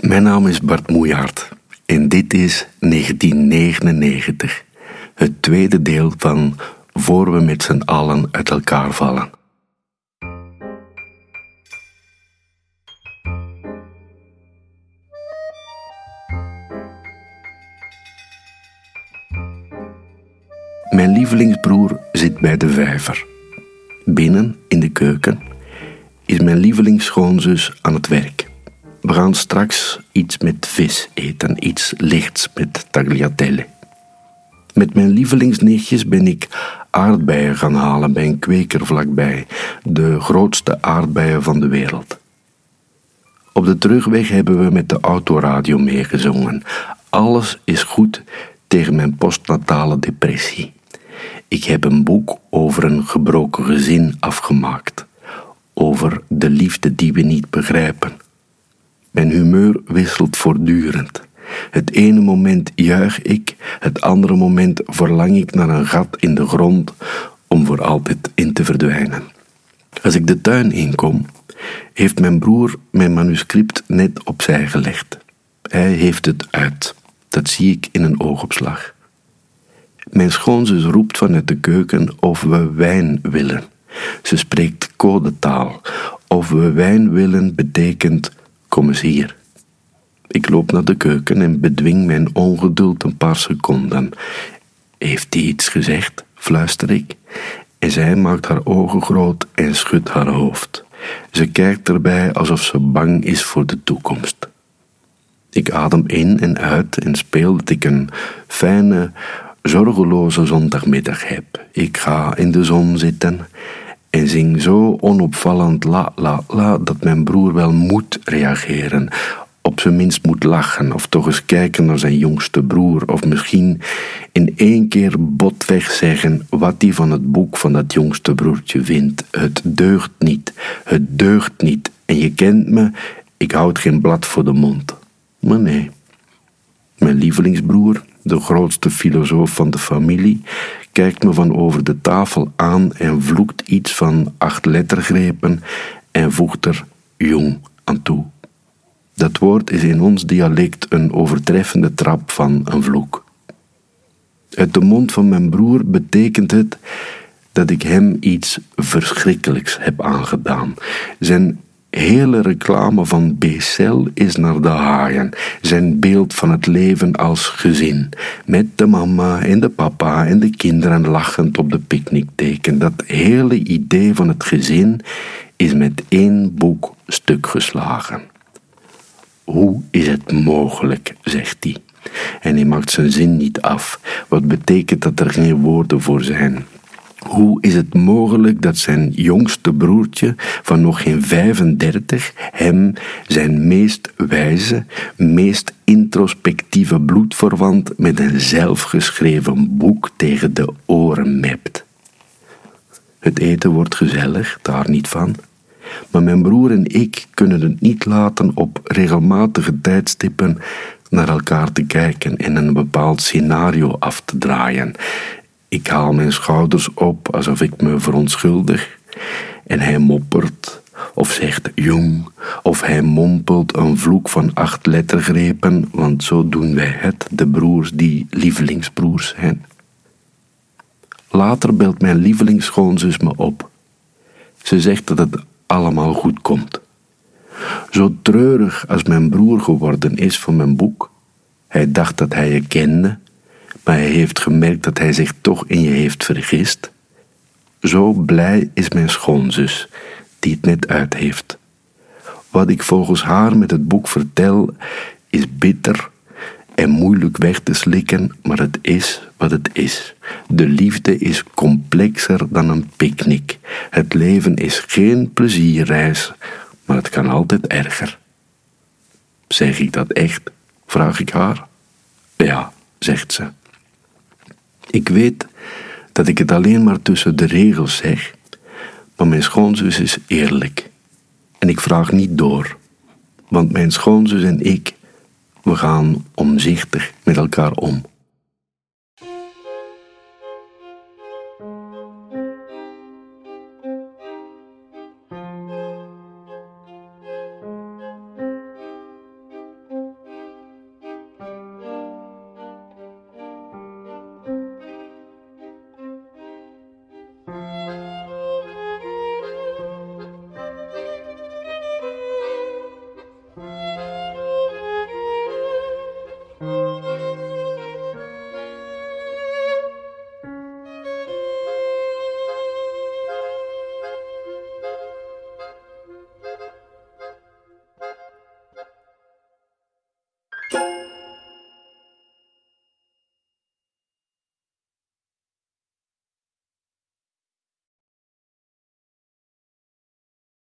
Mijn naam is Bart Moejaert en dit is 1999, het tweede deel van Voor we met z'n allen uit elkaar vallen. Mijn lievelingsbroer zit bij de vijver. Binnen in de keuken is mijn lievelingsschoonzus aan het werk. Gaan straks iets met vis eten, iets lichts met tagliatelle. Met mijn lievelingsnichtjes ben ik aardbeien gaan halen bij een kweker vlakbij, de grootste aardbeien van de wereld. Op de terugweg hebben we met de autoradio meegezongen. Alles is goed tegen mijn postnatale depressie. Ik heb een boek over een gebroken gezin afgemaakt, over de liefde die we niet begrijpen. Mijn humeur wisselt voortdurend. Het ene moment juich ik, het andere moment verlang ik naar een gat in de grond om voor altijd in te verdwijnen. Als ik de tuin inkom, heeft mijn broer mijn manuscript net opzij gelegd. Hij heeft het uit. Dat zie ik in een oogopslag. Mijn schoonzus roept vanuit de keuken of we wijn willen. Ze spreekt codetaal. Of we wijn willen betekent kom eens hier. Ik loop naar de keuken en bedwing mijn ongeduld een paar seconden. Heeft hij iets gezegd? fluister ik. En zij maakt haar ogen groot en schudt haar hoofd. Ze kijkt erbij alsof ze bang is voor de toekomst. Ik adem in en uit en speel dat ik een fijne, zorgeloze zondagmiddag heb. Ik ga in de zon zitten en zing zo onopvallend la la la dat mijn broer wel moet reageren. Op zijn minst moet lachen of toch eens kijken naar zijn jongste broer of misschien in één keer botweg zeggen wat hij van het boek van dat jongste broertje vindt. Het deugt niet, het deugt niet en je kent me, ik houd geen blad voor de mond. Maar nee, mijn lievelingsbroer, de grootste filosoof van de familie, kijkt me van over de tafel aan en vloekt iets van acht lettergrepen en voegt er jong aan toe. Dat woord is in ons dialect een overtreffende trap van een vloek. Uit de mond van mijn broer betekent het dat ik hem iets verschrikkelijks heb aangedaan. Zijn hele reclame van Becel is naar de haaien. Zijn beeld van het leven als gezin. Met de mama en de papa en de kinderen lachend op de picknickteken. Dat hele idee van het gezin is met één boek stuk geslagen. Hoe is het mogelijk, zegt hij. En hij maakt zijn zin niet af. Wat betekent dat er geen woorden voor zijn? Hoe is het mogelijk dat zijn jongste broertje van nog geen 35 hem zijn meest wijze, meest introspectieve bloedverwant met een zelfgeschreven boek tegen de oren mept? Het eten wordt gezellig, daar niet van. Maar mijn broer en ik kunnen het niet laten op regelmatige tijdstippen naar elkaar te kijken en een bepaald scenario af te draaien. Ik haal mijn schouders op alsof ik me verontschuldig en hij moppert of zegt jong of hij mompelt een vloek van acht lettergrepen, want zo doen wij het, de broers die lievelingsbroers zijn. Later belt mijn lievelingsschoonzus me op. Ze zegt dat het allemaal goed komt. Zo treurig als mijn broer geworden is van mijn boek, hij dacht dat hij je kende maar hij heeft gemerkt dat hij zich toch in je heeft vergist. Zo blij is mijn schoonzus, die het net uit heeft. Wat ik volgens haar met het boek vertel, is bitter en moeilijk weg te slikken, maar het is wat het is. De liefde is complexer dan een picknick. Het leven is geen plezierreis, maar het kan altijd erger. Zeg ik dat echt? vraag ik haar. Ja, zegt ze. Ik weet dat ik het alleen maar tussen de regels zeg, maar mijn schoonzus is eerlijk. En ik vraag niet door, want mijn schoonzus en ik, we gaan omzichtig met elkaar om.